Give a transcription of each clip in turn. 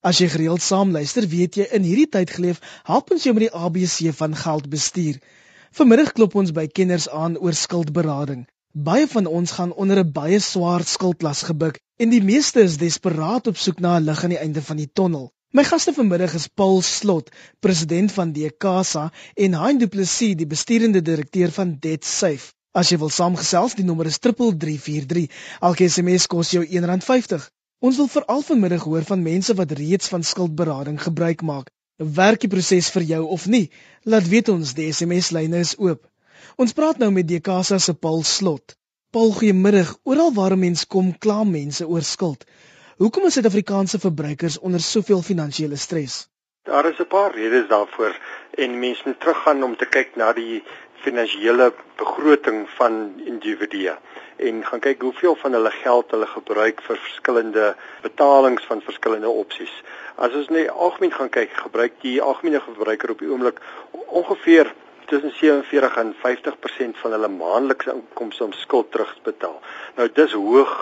As jy gereeld saamluister, weet jy in hierdie tyd geleef, help ons jou met die ABC van geldbestuur. Vanmiddag klop ons by kenners aan oor skuldberading. Baie van ons gaan onder 'n baie swaar skuldlas gebuk en die meeste is desperaat op soek na 'n lig aan die einde van die tonnel. My gaste vanmiddag is Paul Slot, president van DKSA en Hein Du Plessis, die besturende direkteur van Debt Safe. As jy wil saamgesels, die nommer is 3343. Elke SMS kos jou R1.50. Ons wil veral vanmiddag hoor van mense wat reeds van skuldberading gebruik maak. Werk die proses vir jou of nie? Laat weet ons, die SMS-lyne is oop. Ons praat nou met Dekasa se Paul Slot. Paul, goeiemiddag. Oral waar mense kom, kla mense oor skuld. Hoekom is Suid-Afrikaanse verbruikers onder soveel finansiële stres? Daar is 'n paar redes daarvoor en mense moet teruggaan om te kyk na die finansiële begroting van individue en gaan kyk hoeveel van hulle geld hulle gebruik vir verskillende betalings van verskillende opsies. As ons net algemeen gaan kyk, gebruik die algemene verbruiker op die oomblik ongeveer tussen 47 en 50% van hulle maandelikse inkomste om skuld terug te betaal. Nou dis hoog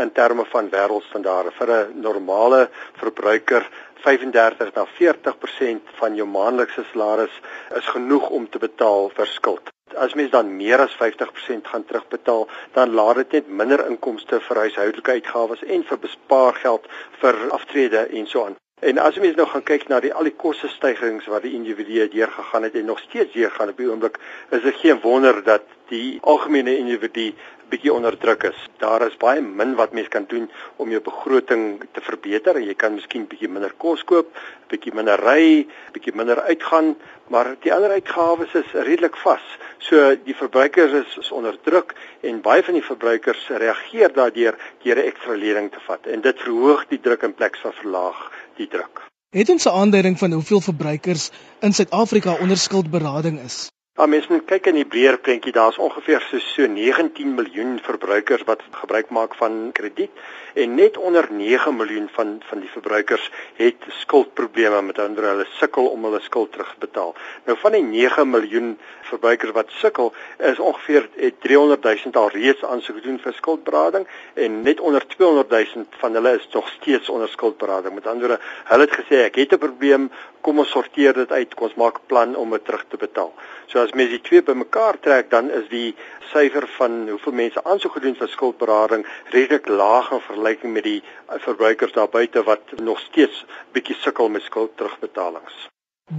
in terme van wêreldstandaarde vir 'n normale verbruiker 35 na 40% van jou maandelikse salaris is genoeg om te betaal vir skuld as mens dan meer as 50% gaan terugbetaal, dan laat dit net minder inkomste vir huishoudelike uitgawes en vir bespaargeld vir aftrede en so aan. En as mens nou gaan kyk na die al die koste stygings wat die individue deurgegaan het en nog steeds deurgaan op die oomblik, is dit geen wonder dat die algemene individu bietjie onder druk is. Daar is baie min wat mens kan doen om jou begroting te verbeter. Jy kan miskien bietjie minder kos koop, bietjie minder ry, bietjie minder uitgaan, maar die ander uitgawes is redelik vas. So die verbruikers is, is onder druk en baie van die verbruikers reageer daardeur deur 'n ekstra lening te vat en dit verhoog die druk in plaas van verlaag die druk. Het ons 'n aanduiding van hoeveel verbruikers in Suid-Afrika onder skuldberading is? Ja, mens moet kyk in die breër prentjie, daar's ongeveer so, so 19 miljoen verbruikers wat gebruik maak van krediet en net onder 9 miljoen van van die verbruikers het skuldprobleme met ander hulle sukkel om hulle skuld terug te betaal. Nou van die 9 miljoen verbruikers wat sukkel, is ongeveer 300 000 al reeds aansoek gedoen vir skuldberading en net onder 200 000 van hulle is nog steeds onder skuldberading. Met ander woorde, hulle het gesê ek het 'n probleem, kom ons sorteer dit uit, kom ons maak 'n plan om dit terug te betaal. So as mens die twee bymekaar trek, dan is die syfer van hoeveel mense aansoek gedoen vir skuldberading redelik laag in vergelyking met die verbruikers daar buite wat nog steeds bietjie sukkel met skuld terugbetalings.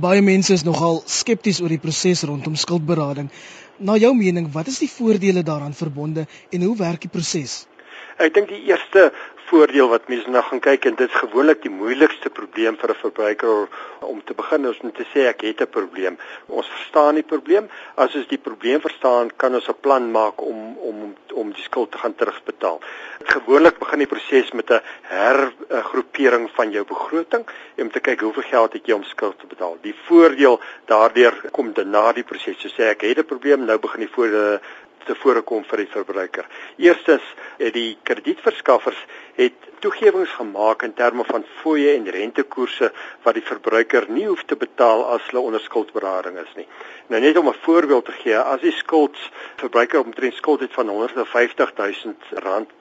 Baie mense is nogal skepties oor die proses rondom skuldberading. Na jou mening, wat is die voordele daaraan verbonde en hoe werk die proses? Ek dink die eerste voordeel wat mense nou gaan kyk en dit is gewoonlik die moeilikste probleem vir 'n verbruiker om te begin is om te sê ek het 'n probleem. Ons verstaan die probleem. As ons die probleem verstaan, kan ons 'n plan maak om om om die skuld te gaan terugbetaal. Gewoonlik begin die proses met 'n hergroepering van jou begroting om te kyk hoeveel geld het jy om skuld te betaal. Die voordeel daardeur kom dan na die proses. So sê ek het 'n probleem, nou begin die voordele tevore kom vir die verbruiker. Eerstens het die kredietverskaffers het toegewings gemaak in terme van fooie en rentekoerse wat die verbruiker nie hoef te betaal as hulle onder skuldberading is nie. Nou net om 'n voorbeeld te gee, as die skulds verbruiker omtrent skuld het van 150 000 rand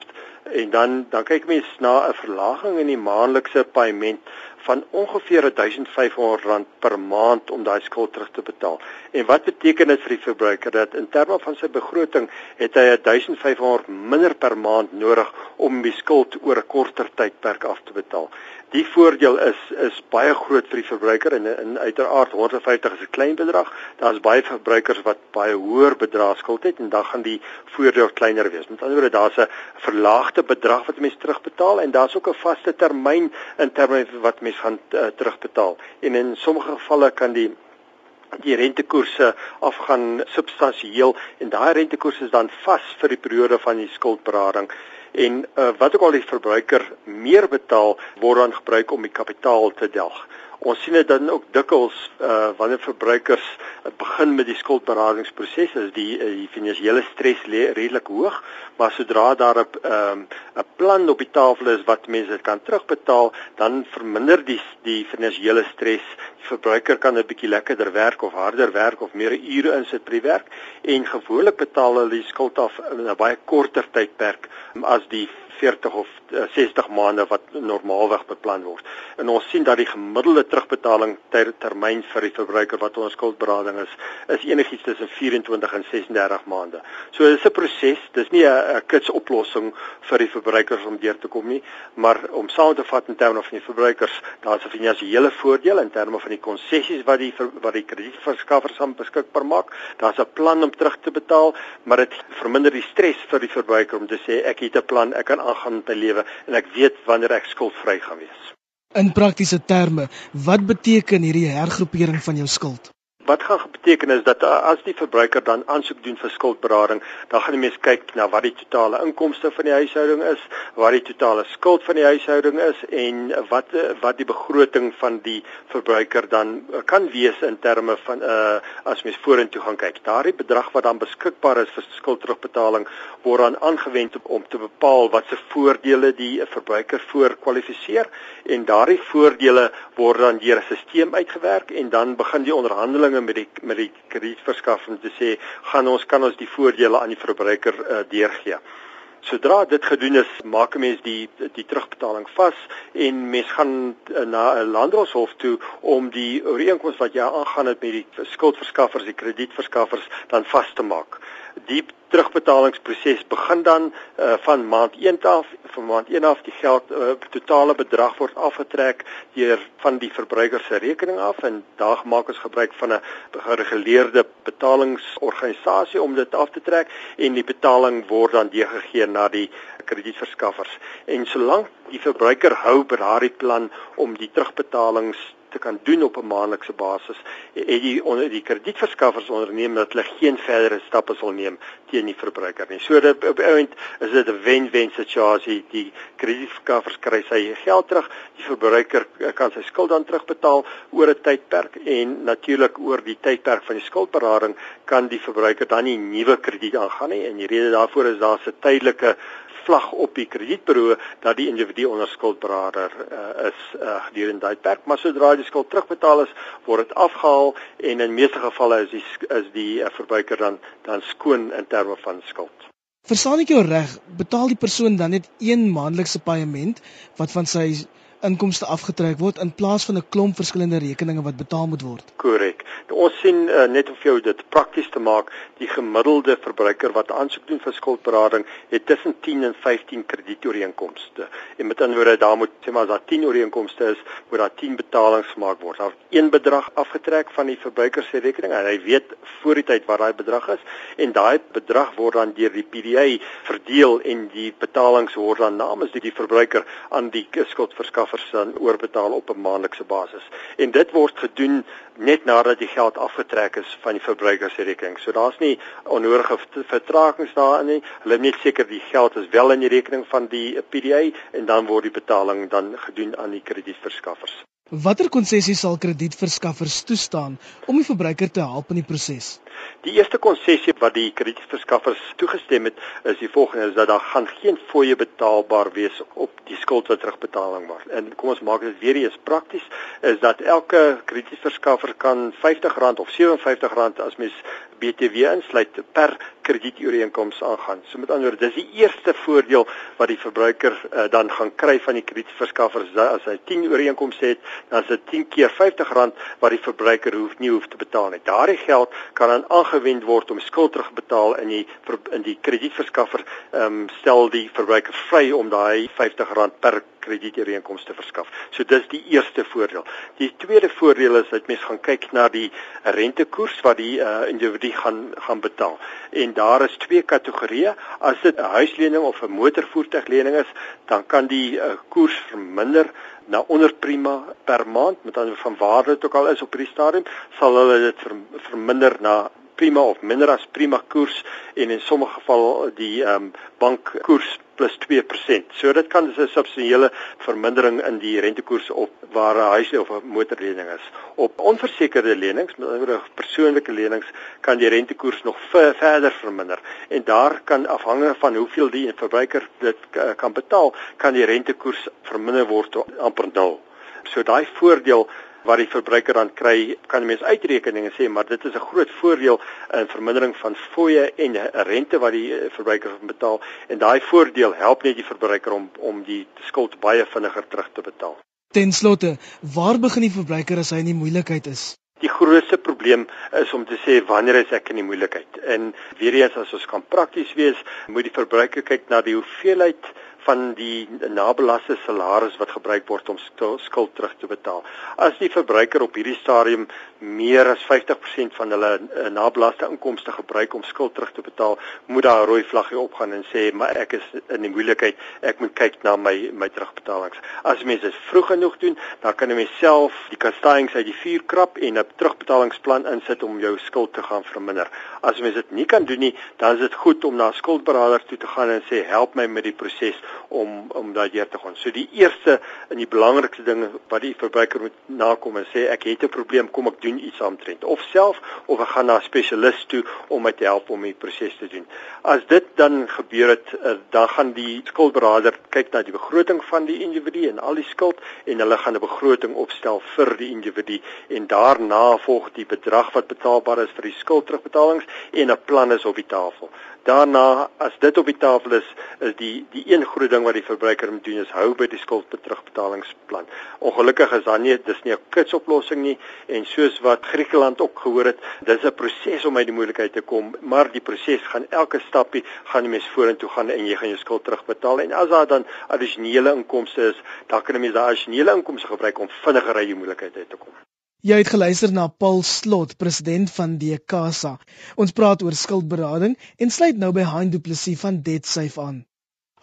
en dan dan kyk mens na 'n verlaging in die maandelikse paaiement van ongeveer 1500 rand per maand om daai skuld terug te betaal. En wat beteken dit vir die verbruiker dat in terme van sy begroting het hy 1500 minder per maand nodig om die skuld oor 'n korter tydperk af te betaal. Die voordeel is is baie groot vir die verbruiker en in uiteraard 150 is 'n klein bedrag. Daar's baie verbruikers wat baie hoër bedrag skuld het en dan gaan die voordeel kleiner wees. Met ander woorde daar's 'n verlaagde bedrag wat mense terugbetaal en daar's ook 'n vaste termyn in terme wat mense gaan uh, terugbetaal. En in sommige gevalle kan die die rentekoerse afgaan substansieel en daai rentekoerse is dan vas vir die periode van die skuldberading en uh, wat ook al die verbruiker meer betaal word dan gebruik om die kapitaal te delg. Ons sien dit dan ook dikwels uh, wanneer verbruikers uh, begin met die skuldberadingsproses is die uh, die finansiële stres redelik hoog, maar sodra daar 'n 'n um, plan op die tafel is wat mense kan terugbetaal, dan verminder die die finansiële stres. Die verbruiker kan 'n bietjie lekkerder werk of harder werk of meer ure insit by die werk en gewoonlik betaal hulle die skuld af in 'n baie korter tydperk as die 40 of 60 maande wat normaalweg beplan word. En ons sien dat die gemiddelde terugbetaling ter termyn vir die verbruiker wat ons skuldberading is, is enigiets tussen 24 en 36 maande. So dis 'n proses, dis nie 'n kits oplossing vir die verbruikers om deur te kom nie, maar om saam te vat in terme van die verbruikers, daar's 'n finansiële voordeel in terme van die konsessies wat die wat die kredietverskaffers aan beskikbaar maak. Daar's 'n plan om terug te betaal, maar dit verminder die stres vir die verbruiker om te sê ek het 'n plan, ek kan aangaan met my lewe en ek weet wanneer ek skuldvry gaan wees. In praktiese terme, wat beteken hierdie hergroepering van jou skuld? Wat gaan beteken is dat uh, as die verbruiker dan aansoek doen vir skuldberading, dan gaan die mens kyk na wat die totale inkomste van die huishouding is, wat die totale skuld van die huishouding is en wat uh, wat die begroting van die verbruiker dan uh, kan wees in terme van uh as mens vorentoe gaan kyk. Daardie bedrag wat dan beskikbaar is vir skuldterugbetaling word dan aangewend om te bepaal wat se voordele die verbruiker voorkwalifiseer en daardie voordele word dan deur 'n stelsel uitgewerk en dan begin die onderhandeling onderhandelinge met die met die kredietverskaffer om te sê gaan ons kan ons die voordele aan die verbruiker uh, deurgee. Sodra dit gedoen is, maak 'n mens die die terugbetaling vas en mens gaan uh, na 'n landroshof toe om die ooreenkoms wat jy aangaan het met die skuldverskaffers, die kredietverskaffers dan vas te maak die terugbetalingsproses begin dan uh, van maand 1 af van maand 1 af. Die geld uh, totale bedrag word afgetrek deur van die verbruiker se rekening af en daar maak ons gebruik van 'n gereguleerde betalingsorganisasie om dit af te trek en die betaling word dan deurgegee na die kredietverskaffers. En solank die verbruiker hou by daardie plan om die terugbetalings te kan doen op 'n maandelikse basis het die onder die kredietverskaffers onderneem dat hulle geen verdere stappe sal neem teen die verbruiker nie. So dit op oomblik is dit 'n wen-wen situasie. Die kredietverskaffers kry sy geld terug, die verbruiker kan sy skuld dan terugbetaal oor 'n tydperk en natuurlik oor die tydperk van die skuldberading kan die verbruiker dan nie nuwe krediet aangaan nie en die rede daarvoor is daar 'n tydelike vlag op die kredietbureau dat die individu onder skuldberader uh, is uh, gedurende daai tydperk, maar sodra die skuld terugbetaal is, word dit afgehaal en in meeste gevalle is die is die uh, verbruiker dan dan skoon in terme van skuld. Verstaan ek jou reg, betaal die persoon dan net een maandelikse paaiement wat van sy inkomste afgetrek word in plaas van 'n klomp verskillende rekeninge wat betaal moet word. Korrek. Ons sien uh, net of jou dit prakties te maak, die gemiddelde verbruiker wat aansoek doen vir skuldberading het tussen 10 en 15 kredietooreenkomste. En met ander woorde, daar moet sê maar as daar 10 ooreenkomste is, moet daar 10 betalings gemaak word. Daar een bedrag afgetrek van die verbruiker se rekening en hy weet voor die tyd wat daai bedrag is en daai bedrag word dan deur die PDA verdeel en die betalings word dan namens die, die verbruiker aan die skuldverskaffer dan oorbetaal op 'n maandelikse basis. En dit word gedoen net nadat die geld afgetrek is van die verbruiker se rekening. So daar's nie onnodige vertragings daarin nie. Hulle net seker die geld is wel in die rekening van die PDA en dan word die betaling dan gedoen aan die kredietverskaffers. Watter konsessies sal kredietverskaffers toestaan om die verbruiker te help in die proses? Die eerste konsessie wat die kredietverskaffers toegestem het, is die volgende: is dat daar gaan geen fooie betaalbaar wees op die skuld wat terugbetaling word. En kom ons maak dit weer eens prakties, is dat elke kredietverskaffer kan R50 of R57 as mens BTW insluit per kredietooreenkoms aangaan. So met ander woorde, dis die eerste voordeel wat die verbruiker uh, dan gaan kry van die kredietverskaffer as hy 10 ooreenkomste het, dan is dit 10 keer R50 wat die verbruiker hoef nie hoef te betaal nie. Daardie geld kan dan aangewend word om skuld terugbetaal in die in die kredietverskaffer ehm um, stel die verbruiker vry om daai R50 per kredietooreenkomste verskaf. So dis die eerste voordeel. Die tweede voordeel is dat mens gaan kyk na die rentekoers wat die uh, individu gaan gaan betaal. En daar is twee kategorieë. As dit 'n huislening of 'n motorvoertuiglening is, dan kan die uh, koers verminder na onder prima per maand met ander van waarde dit ook al is op hierdie stadium, sal hulle dit ver, verminder na prima of minder as prima koers en in sommige geval die ehm um, bankkoers plus 2%. So dit kan 'n substansiële vermindering in die rentekoers op waar 'n huis of 'n motorlening is. Op onversekerde lenings, met ander persoonlike lenings, kan die rentekoers nog verder verminder en daar kan afhangende van hoeveel die verbruiker dit kan betaal, kan die rentekoers verminder word tot amper nul. So daai voordeel wat die verbruiker dan kry, kan die mens uitrekeninge sê, maar dit is 'n groot voordeel in vermindering van fooie en rente wat die eh, verbruiker betaal en daai voordeel help net die verbruiker om om die skuld baie vinniger terug te betaal. Ten slotte, waar begin die verbruiker as hy in die moeilikheid is? Die grootste probleem is om te sê wanneer is ek in die moeilikheid? En weer eens as ons kan prakties wees, moet die verbruiker kyk na die hoeveelheid van die nabelaste salaris wat gebruik word om skuld terug te betaal. As die verbruiker op hierdie stadium meer as 50% van hulle eh, nabelaste inkomste gebruik om skuld terug te betaal, moet daar 'n rooi vlaggie opgaan en sê maar ek is in die moeilikheid, ek moet kyk na my my terugbetalings. As mense dit vroeg genoeg doen, dan kan jy myself die kastings uit die vuur krap en 'n terugbetalingsplan insit om jou skuld te gaan verminder. As mense dit nie kan doen nie, dan is dit goed om na 'n skuldberader toe te gaan en sê help my met die proses om om daai deur te gaan. So die eerste en die belangrikste ding wat die verbruiker moet nakom en sê ek het 'n probleem, kom ek doen iets aantrent of self of ek gaan na 'n spesialis toe om my te help om die proses te doen. As dit dan gebeur het, eh, dan gaan die skuldberader kyk na die begroting van die individu en al die skuld en hulle gaan 'n begroting opstel vir die individu en daarna volg die bedrag wat betaalbaar is vir die skuldterugbetalings en 'n plan is op die tafel. Daarna as dit op die tafel is, is die die een groot ding wat die verbruiker moet doen is hou by die skuldterugbetalingsplan. Ongelukkig is dan nie dis nie 'n kitsoplossing nie en soos wat Griekeland ook gehoor het, dis 'n proses om uit die moeilikheid te kom, maar die proses gaan elke stapie gaan die mens vorentoe gaan en jy gaan jou skuld terugbetaal en as daar dan addisionele inkomste is, dan kan jy mens daai addisionele inkomste gebruik om vinniger uit die moeilikheid uit te kom. Jy het geluister na Paul Slot, president van DKSA. Ons praat oor skuldberading en sluit nou by Hein Du Plessis van DebtSafe aan.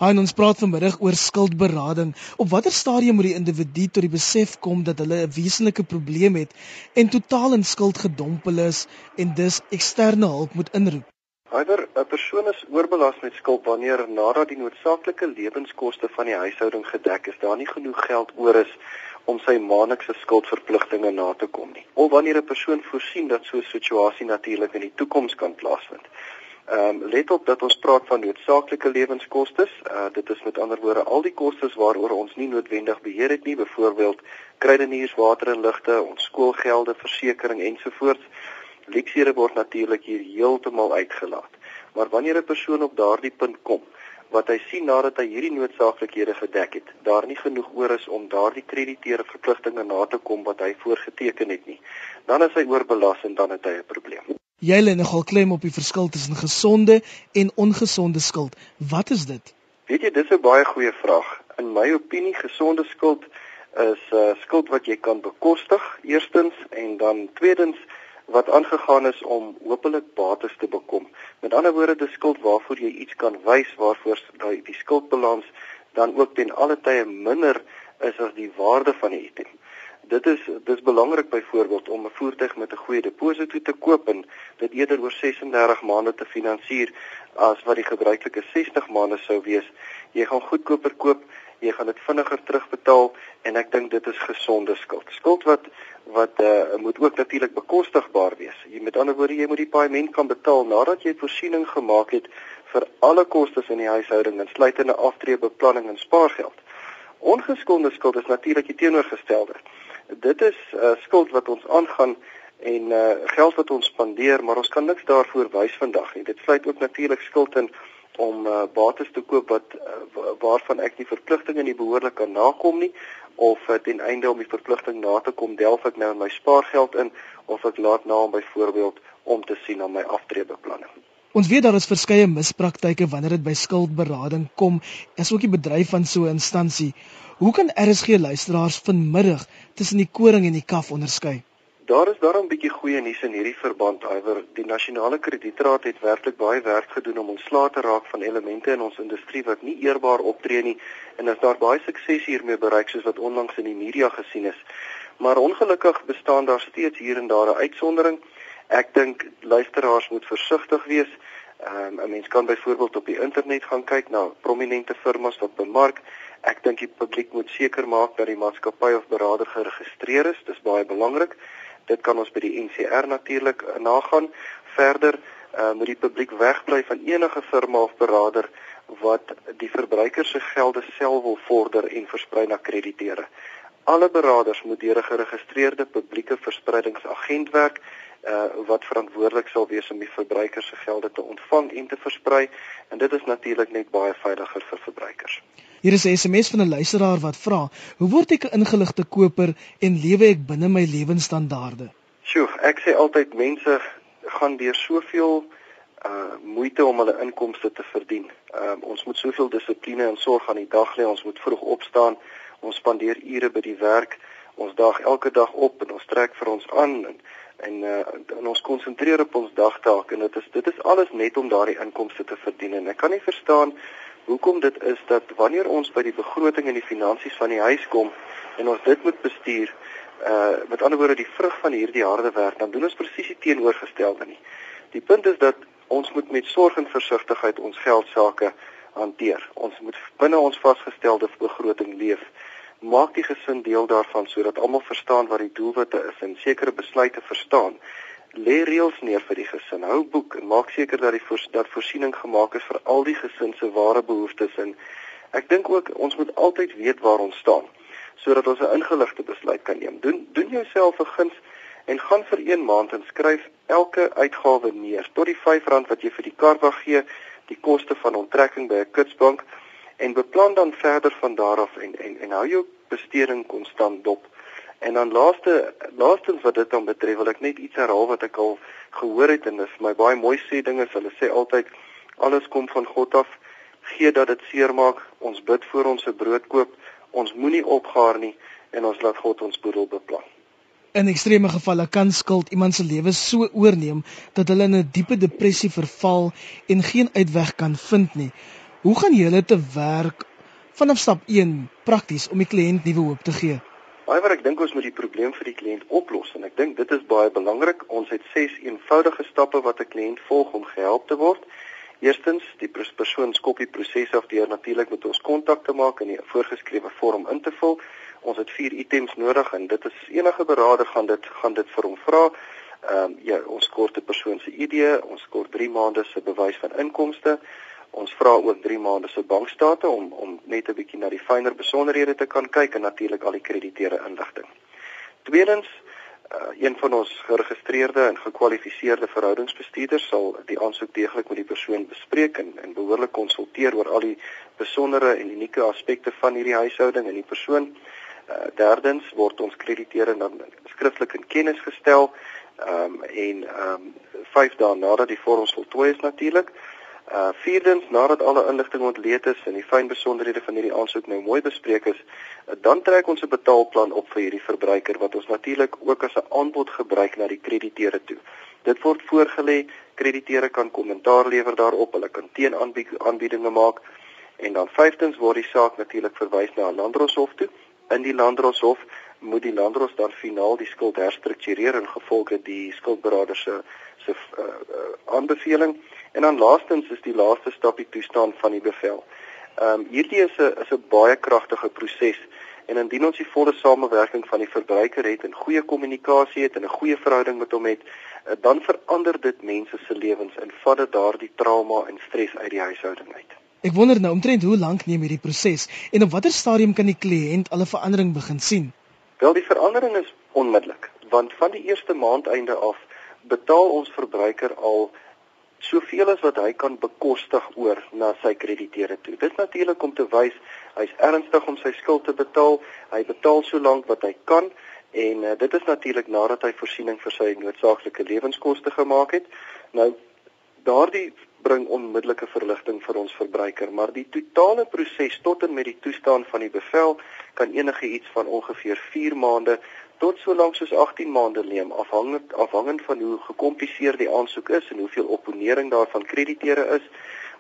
Hein ons praat vanmiddag oor skuldberading. Op watter stadium moet die individu tot die besef kom dat hulle 'n wesenlike probleem het en totaal in skuld gedompel is en dus eksterne hulp moet inroep? Hyder, 'n persoon is oorbelas met skuld wanneer nadat die noodsaaklike lewenskoste van die huishouding gedek is, daar nie genoeg geld oor is om sy maandelikse skuldverpligtinge na te kom nie. Of wanneer 'n persoon voorsien dat so 'n situasie natuurlik in die toekoms kan plaasvind. Ehm um, let op dat ons praat van noodsaaklike lewenskoste. Uh, dit is met ander woorde al die kostes waaroor ons nie noodwendig beheer het nie, byvoorbeeld kruideniers, water en ligte, ons skoolgelde, versekerings ensovoorts. Leksiere word natuurlik hier heeltemal uitgelaat. Maar wanneer 'n persoon op daardie punt kom wat hy sien nadat hy hierdie noodsaaklikhede gedek het, daar nie genoeg oor is om daardie krediteure verpligtinge na te kom wat hy voorgeteken het nie, dan is hy oorbelas en dan het hy 'n probleem. Jy lê nogal klem op die verskil tussen gesonde en ongesonde skuld. Wat is dit? Weet jy, dis 'n baie goeie vraag. In my opinie, gesonde skuld is 'n uh, skuld wat jy kan bekostig, eerstens, en dan tweedens wat aangegaan is om hopelik bates te bekom. Met ander woorde, dis skuld waarvoor jy iets kan wys waarvoor daai die skuldbalans dan ook ten alle tye minder is as die waarde van die item dit is dis belangrik byvoorbeeld om 'n voertuig met 'n goeie deposito te koop en dit eerder oor 36 maande te finansier as wat die gebruikelike 60 maande sou wees. Jy gaan goedkoper koop, jy gaan dit vinniger terugbetaal en ek dink dit is gesonde skuld. Skuld wat wat uh, moet ook natuurlik bekostigbaar wees. Jy met ander woorde jy moet die paaiement kan betaal nadat jy voorsiening gemaak het vir alle kostes in die huishouding insluitende aftreebeplanning en spaargeld. Ongeskonde skuld is natuurlik die teenoorgestelde dit is 'n uh, skuld wat ons aangaan en uh, geld wat ons spandeer, maar ons kan niks daarvoor wys vandag nie. Dit sluit ook natuurlik skuld in om uh, bates te koop wat uh, waarvan ek die verpligtinge nie behoorlik kan nakom nie of uh, ten einde om die verpligting na te kom, delf ek nou in my spaargeld in of ek laat na om byvoorbeeld om te sien na my aftreebeplanning. Ons weet daar is verskeie mispraktyke wanneer dit by skuldberading kom, asook die bedryf van so 'n instansie. Hoe kan RSG luisteraars vanmiddag tussen die koring en die kaf onderskei? Daar is daarom 'n bietjie goeie nuus in hierdie verband. Iwer die nasionale kredietraad het werklik baie werk gedoen om ontslae te raak van elemente in ons industrie wat nie eerbaar optree nie en as daar baie sukses hiermee bereik soos wat onlangs in die media gesien is. Maar ongelukkig bestaan daar steeds hier en daar 'n uitsondering. Ek dink luisteraars moet versigtig wees. Um, 'n Mens kan byvoorbeeld op die internet gaan kyk na prominente firmas wat bemark Ek dink die publiek moet seker maak dat die maatskappy of beraader geregistreer is. Dis baie belangrik. Dit kan ons by die NCR natuurlik uh, nagaan. Verder uh, moet die publiek wegbly van enige firma of beraader wat die verbruiker se gelde self wil vorder en versprei na krediteure. Alle beraders moet deur 'n geregistreerde publieke verspreidingsagent werk uh wat verantwoordelik sal wees om die verbruiker se gelde te ontvang en te versprei en dit is natuurlik net baie veiliger vir verbruikers. Hier is 'n SMS van 'n luisteraar wat vra: "Hoe word ek 'n ingeligte koper en lewe ek binne my lewensstandaarde?" Sjoe, ek sê altyd mense gaan deur soveel uh moeite om hulle inkomste te verdien. Ehm uh, ons moet soveel dissipline en sorg aan die dag lê. Ons moet vroeg opstaan. Ons spandeer ure by die werk. Ons daag elke dag op en ons trek vir ons aan en en uh, en ons konsentreer op ons dagtaak en dit is dit is alles net om daardie inkomste te verdien en ek kan nie verstaan hoekom dit is dat wanneer ons by die begroting en die finansies van die huis kom en ons dit moet bestuur uh met ander woorde die vrug van hierdie harde werk dan doen ons presies die teenoorgestelde nie. Die punt is dat ons moet met sorg en versigtigheid ons geld sake hanteer. Ons moet binne ons vasgestelde begroting leef. Maak die gesin deel daarvan sodat almal verstaan wat die doelwitte is en sekere besluite verstaan. Lê reëls neer vir die gesin. Hou boek en maak seker dat die voors, dat voorsiening gemaak is vir al die gesin se ware behoeftes en ek dink ook ons moet altyd weet waar ons staan sodat ons 'n ingeligte besluit kan neem. Doen doen jouself 'n guns en gaan vir 1 maand en skryf elke uitgawe neer tot die R5 wat jy vir die kar wag gee, die koste van onttrekking by 'n kitsbank en beplan dan verder van daar af en en en hou jou besteding konstant dop. En dan laaste laastens wat dit dan betref, wil ek net iets herhaal wat ek al gehoor het en dit is my baie mooi sê dinge, hulle sê altyd alles kom van God af. Gee dat dit seermaak. Ons bid voor ons se brood koop. Ons moenie opgaar nie en ons laat God ons boedel beplan. In ekstreme gevalle kan skuld iemand se lewe so oorneem dat hulle in 'n diepe depressie verval en geen uitweg kan vind nie. Hoe gaan julle te werk vanaf stap 1 prakties om die kliënt nuwe hoop te gee? Baie wat ek dink ons moet die probleem vir die kliënt oplos en ek dink dit is baie belangrik. Ons het ses eenvoudige stappe wat 'n kliënt volg om gehelp te word. Eerstens, die persoon skop die proses af deur natuurlik met ons kontak te maak en 'n voorgeskrewe vorm in te vul. Ons het vier items nodig en dit is enige beraader gaan dit gaan dit vir hom vra. Ehm um, ja, ons kort 'n persoon se ID, ons kort 3 maande se bewys van inkomste. Ons vra ook 3 maande se bankstate om om net 'n bietjie na die fynere besonderhede te kan kyk en natuurlik al die krediteure inligting. Tweedens, uh, een van ons geregistreerde en gekwalifiseerde verhoudingsbestuurders sal die aansoek deeglik met die persoon bespreek en, en behoorlik konsulteer oor al die besondere en unieke aspekte van hierdie huishouding en die persoon. Uh, derdens word ons krediteure dan skriftelik in kennis gestel um, en ehm um, 5 dae nadat die vorms voltooi is natuurlik Uh vierdens nadat alle inligting ontleed is en die fyn besonderhede van hierdie aansoek nou mooi bespreek is, uh, dan trek ons 'n betaalplan op vir hierdie verbruiker wat ons natuurlik ook as 'n aanbod gebruik na die krediteure toe. Dit word voorgelê, krediteure kan kommentaar lewer daarop, hulle kan teenaanbiedinge maak en dan vyftens word die saak natuurlik verwys na 'n landdroshof toe. In die landdroshof moet die landdros dan finaal die skuld herstruktureer in gevolge die skuldberader se se uh, uh, aanbeveling. En dan laastens is die laaste stap die toestaan van die bevel. Ehm um, hierdie is 'n is 'n baie kragtige proses en indien ons die volle samewerking van die verbruiker het en goeie kommunikasie het en 'n goeie verhouding met hom het, eh, dan verander dit mense se lewens en vat dit daardie trauma en stres uit die huishouding uit. Ek wonder nou omtrent hoe lank neem hierdie proses en op watter stadium kan die kliënt al 'n verandering begin sien? Wel die verandering is onmiddellik, want van die eerste maand einde af betaal ons verbruiker al soveel as wat hy kan bekostig oor na sy krediteure toe. Dit natuurlik om te wys hy's ernstig om sy skuld te betaal. Hy betaal so lank wat hy kan en uh, dit is natuurlik nadat hy voorsiening vir sy noodsaaklike lewenskoste gemaak het. Nou daardie bring onmiddellike verligting vir ons verbruiker, maar die totale proses tot en met die toestaan van die bevel kan enige iets van ongeveer 4 maande tot so lank soos 18 maande neem afhangend afhangend van hoe gekompliseer die aansoek is en hoeveel opponering daarvan krediteure is.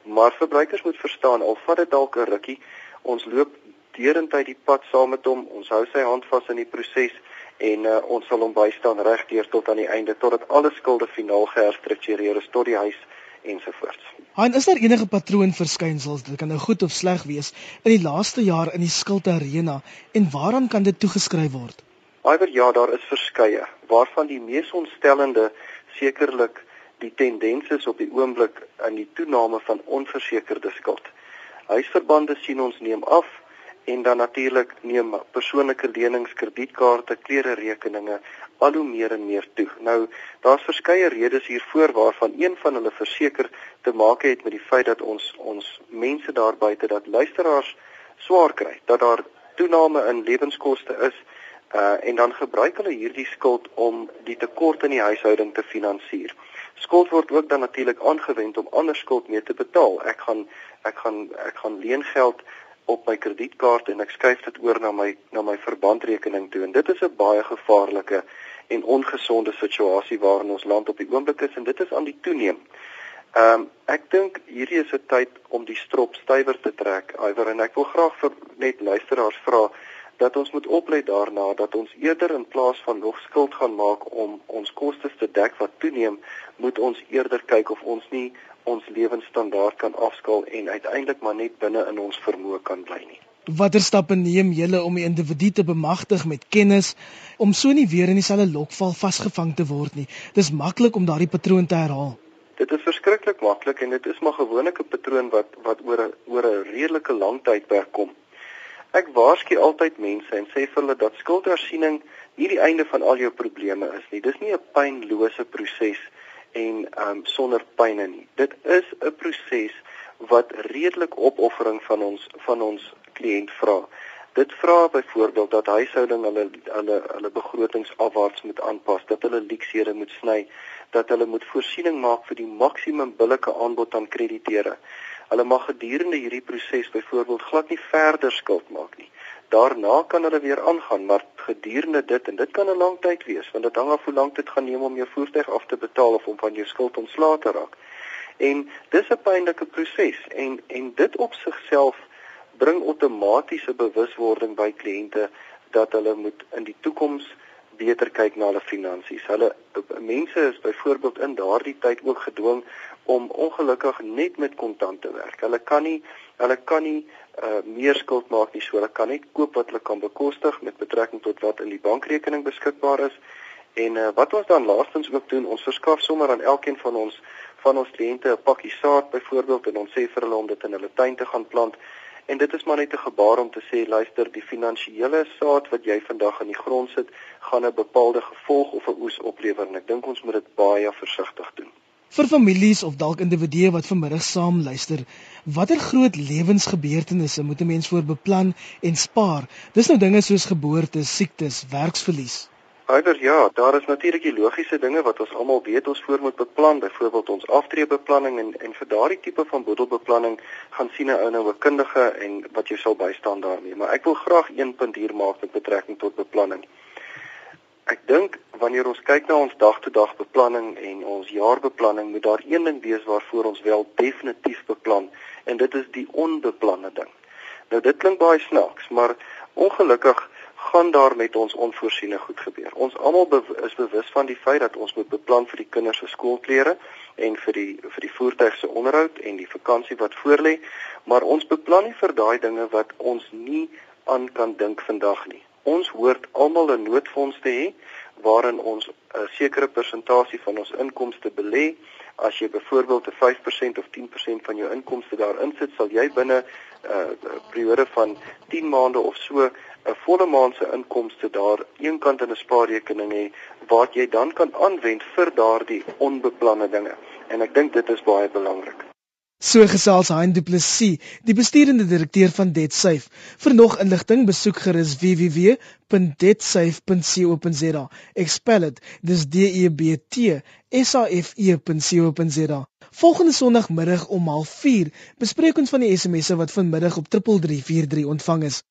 Maar verbruikers moet verstaan al vat dit dalk 'n rukkie, ons loop deurentyd die pad saam met hom, ons hou sy hand vas in die proses en uh, ons sal hom bystaan regdeur tot aan die einde totdat alle skulde finaal geherstruktureer is tot die huis ensovoorts. Han, is daar enige patroonverskynsels, dit kan nou goed of sleg wees, in die laaste jaar in die skuldarena en waaraan kan dit toegeskryf word? Iwer ja, daar is verskeie waarvan die mees ontstellende sekerlik die tendens is op die oomblik in die toename van onversekerde skuld. Huisverbande sien ons neem af en dan natuurlik neem persoonlike lenings, kredietkaarte, klere rekeninge al hoe meer en meer toe. Nou daar's verskeie redes hiervoor waarvan een van hulle verseker te maak het met die feit dat ons ons mense daar buite dat luisteraars swaar kry, dat daar toename in lewenskoste is uh en dan gebruik hulle hierdie skuld om die tekort in die huishouding te finansier. Skuld word ook dan natuurlik aangewend om ander skuld mee te betaal. Ek gaan ek gaan ek gaan leen geld op my kredietkaart en ek skuif dit oor na my na my verbandrekening toe en dit is 'n baie gevaarlike en ongesonde situasie waarin ons land op die oomblik is en dit is aan die toeneem. Ehm um, ek dink hierdie is 'n tyd om die strop stywer te trek. Iwer en ek wil graag vir net luisteraars vra dat ons moet oplet daarna dat ons eerder in plaas van nog skuld gaan maak om ons kostes te dek wat toeneem, moet ons eerder kyk of ons nie ons lewensstandaard kan afskaal en uiteindelik maar net binne in ons vermoë kan bly nie. Watter stappe neem julle om die individu te bemagtig met kennis om so nie weer in dieselfde lokval vasgevang te word nie? Dis maklik om daardie patroon te herhaal. Dit is verskriklik maklik en dit is maar gewoonlik 'n patroon wat wat oor 'n oor 'n redelike lang tydperk kom. Ek waarsku altyd mense en sê vir hulle dat skuldhersiening nie die einde van al jou probleme is nie. Dis nie 'n pynlose proses en um sonder pyne nie. Dit is 'n proses wat redelik opoffering van ons van ons kliënt vra. Dit vra byvoorbeeld dat huishouding hulle hulle hulle begrotings afwaarts moet aanpas, dat hulle leksede moet sny, dat hulle moet voorsiening maak vir die maksimum billike aanbod aan krediteure. Hulle mag gedurende hierdie proses byvoorbeeld glad nie verder skuld maak nie daarna kan hulle weer aangaan maar gedurende dit en dit kan 'n lang tyd wees want dit hang af hoe lank dit gaan neem om jou voertuig af te betaal of om van jou skuld ontslae te raak. En dis 'n pynlike proses en en dit op sigself bring outomatiese bewuswording by kliënte dat hulle moet in die toekoms beter kyk na hulle finansies. Hulle mense is byvoorbeeld in daardie tyd ook gedwing om ongelukkig net met kontant te werk. Hulle kan nie hulle kan nie uh, meer skuld maak nie, so hulle kan net koop wat hulle kan bekostig met betrekking tot wat in die bankrekening beskikbaar is. En uh, wat ons dan laastens ook doen, ons verskaf sommer aan elkeen van ons van ons kliënte 'n pakkie saad byvoorbeeld en ons sê vir hulle om dit in hulle tuin te gaan plant. En dit is maar net 'n gebaar om te sê luister, die finansiële saad wat jy vandag in die grond sit, gaan 'n bepaalde gevolg of 'n oes oplewer en ek dink ons moet dit baie versigtig doen. Vir families of dalk individue wat vanmiddag saam luister, watter groot lewensgebeurtenisse moet 'n mens voor beplan en spaar? Dis nou dinge soos geboortes, siektes, werksverlies. Alhoewel ja, daar is natuurlik die logiese dinge wat ons almal weet ons voor moet beplan, byvoorbeeld ons aftreebeplanning en en vir daardie tipe van boedelbeplanning gaan sien 'n ou nou 'n kundige en wat jy sal bystaan daarmee. Maar ek wil graag een punt hier maak met betrekking tot beplanning. Ek dink wanneer ons kyk na ons dag-tot-dag beplanning en ons jaarbeplanning, moet daar een ding wees waarvoor ons wel definitief beplan en dit is die onbeplande ding. Nou dit klink baie snaaks, maar ongelukkig gaan daar met ons onvoorsiene goed gebeur. Ons almal be is bewus van die feit dat ons moet beplan vir die kinders se skoolklere en vir die vir die voertuig se onderhoud en die vakansie wat voorlê, maar ons beplan nie vir daai dinge wat ons nie aan kan dink vandag nie. Ons hoort almal 'n noodfonds te hê waarin ons 'n sekere persentasie van ons inkomste belê. As jy byvoorbeeld 'n 5% of 10% van jou inkomste daarin sit, sal jy binne 'n uh, periode van 10 maande of so 'n volle maand se inkomste daar eenkant in 'n spaarrekening hê wat jy dan kan aanwend vir daardie onbeplande dinge. En ek dink dit is baie belangrik. So gesels Hein Du Plessis, die besturende direkteur van DebtSafe. Vir nog inligting besoek gerus www.debtsafe.co.za. Ek spel dit, dis D E B T S A F E.co.za. Volgende Sondagmiddag om 04:30 bespreek ons van die SMS'e wat vanmiddag op 3343 ontvang is.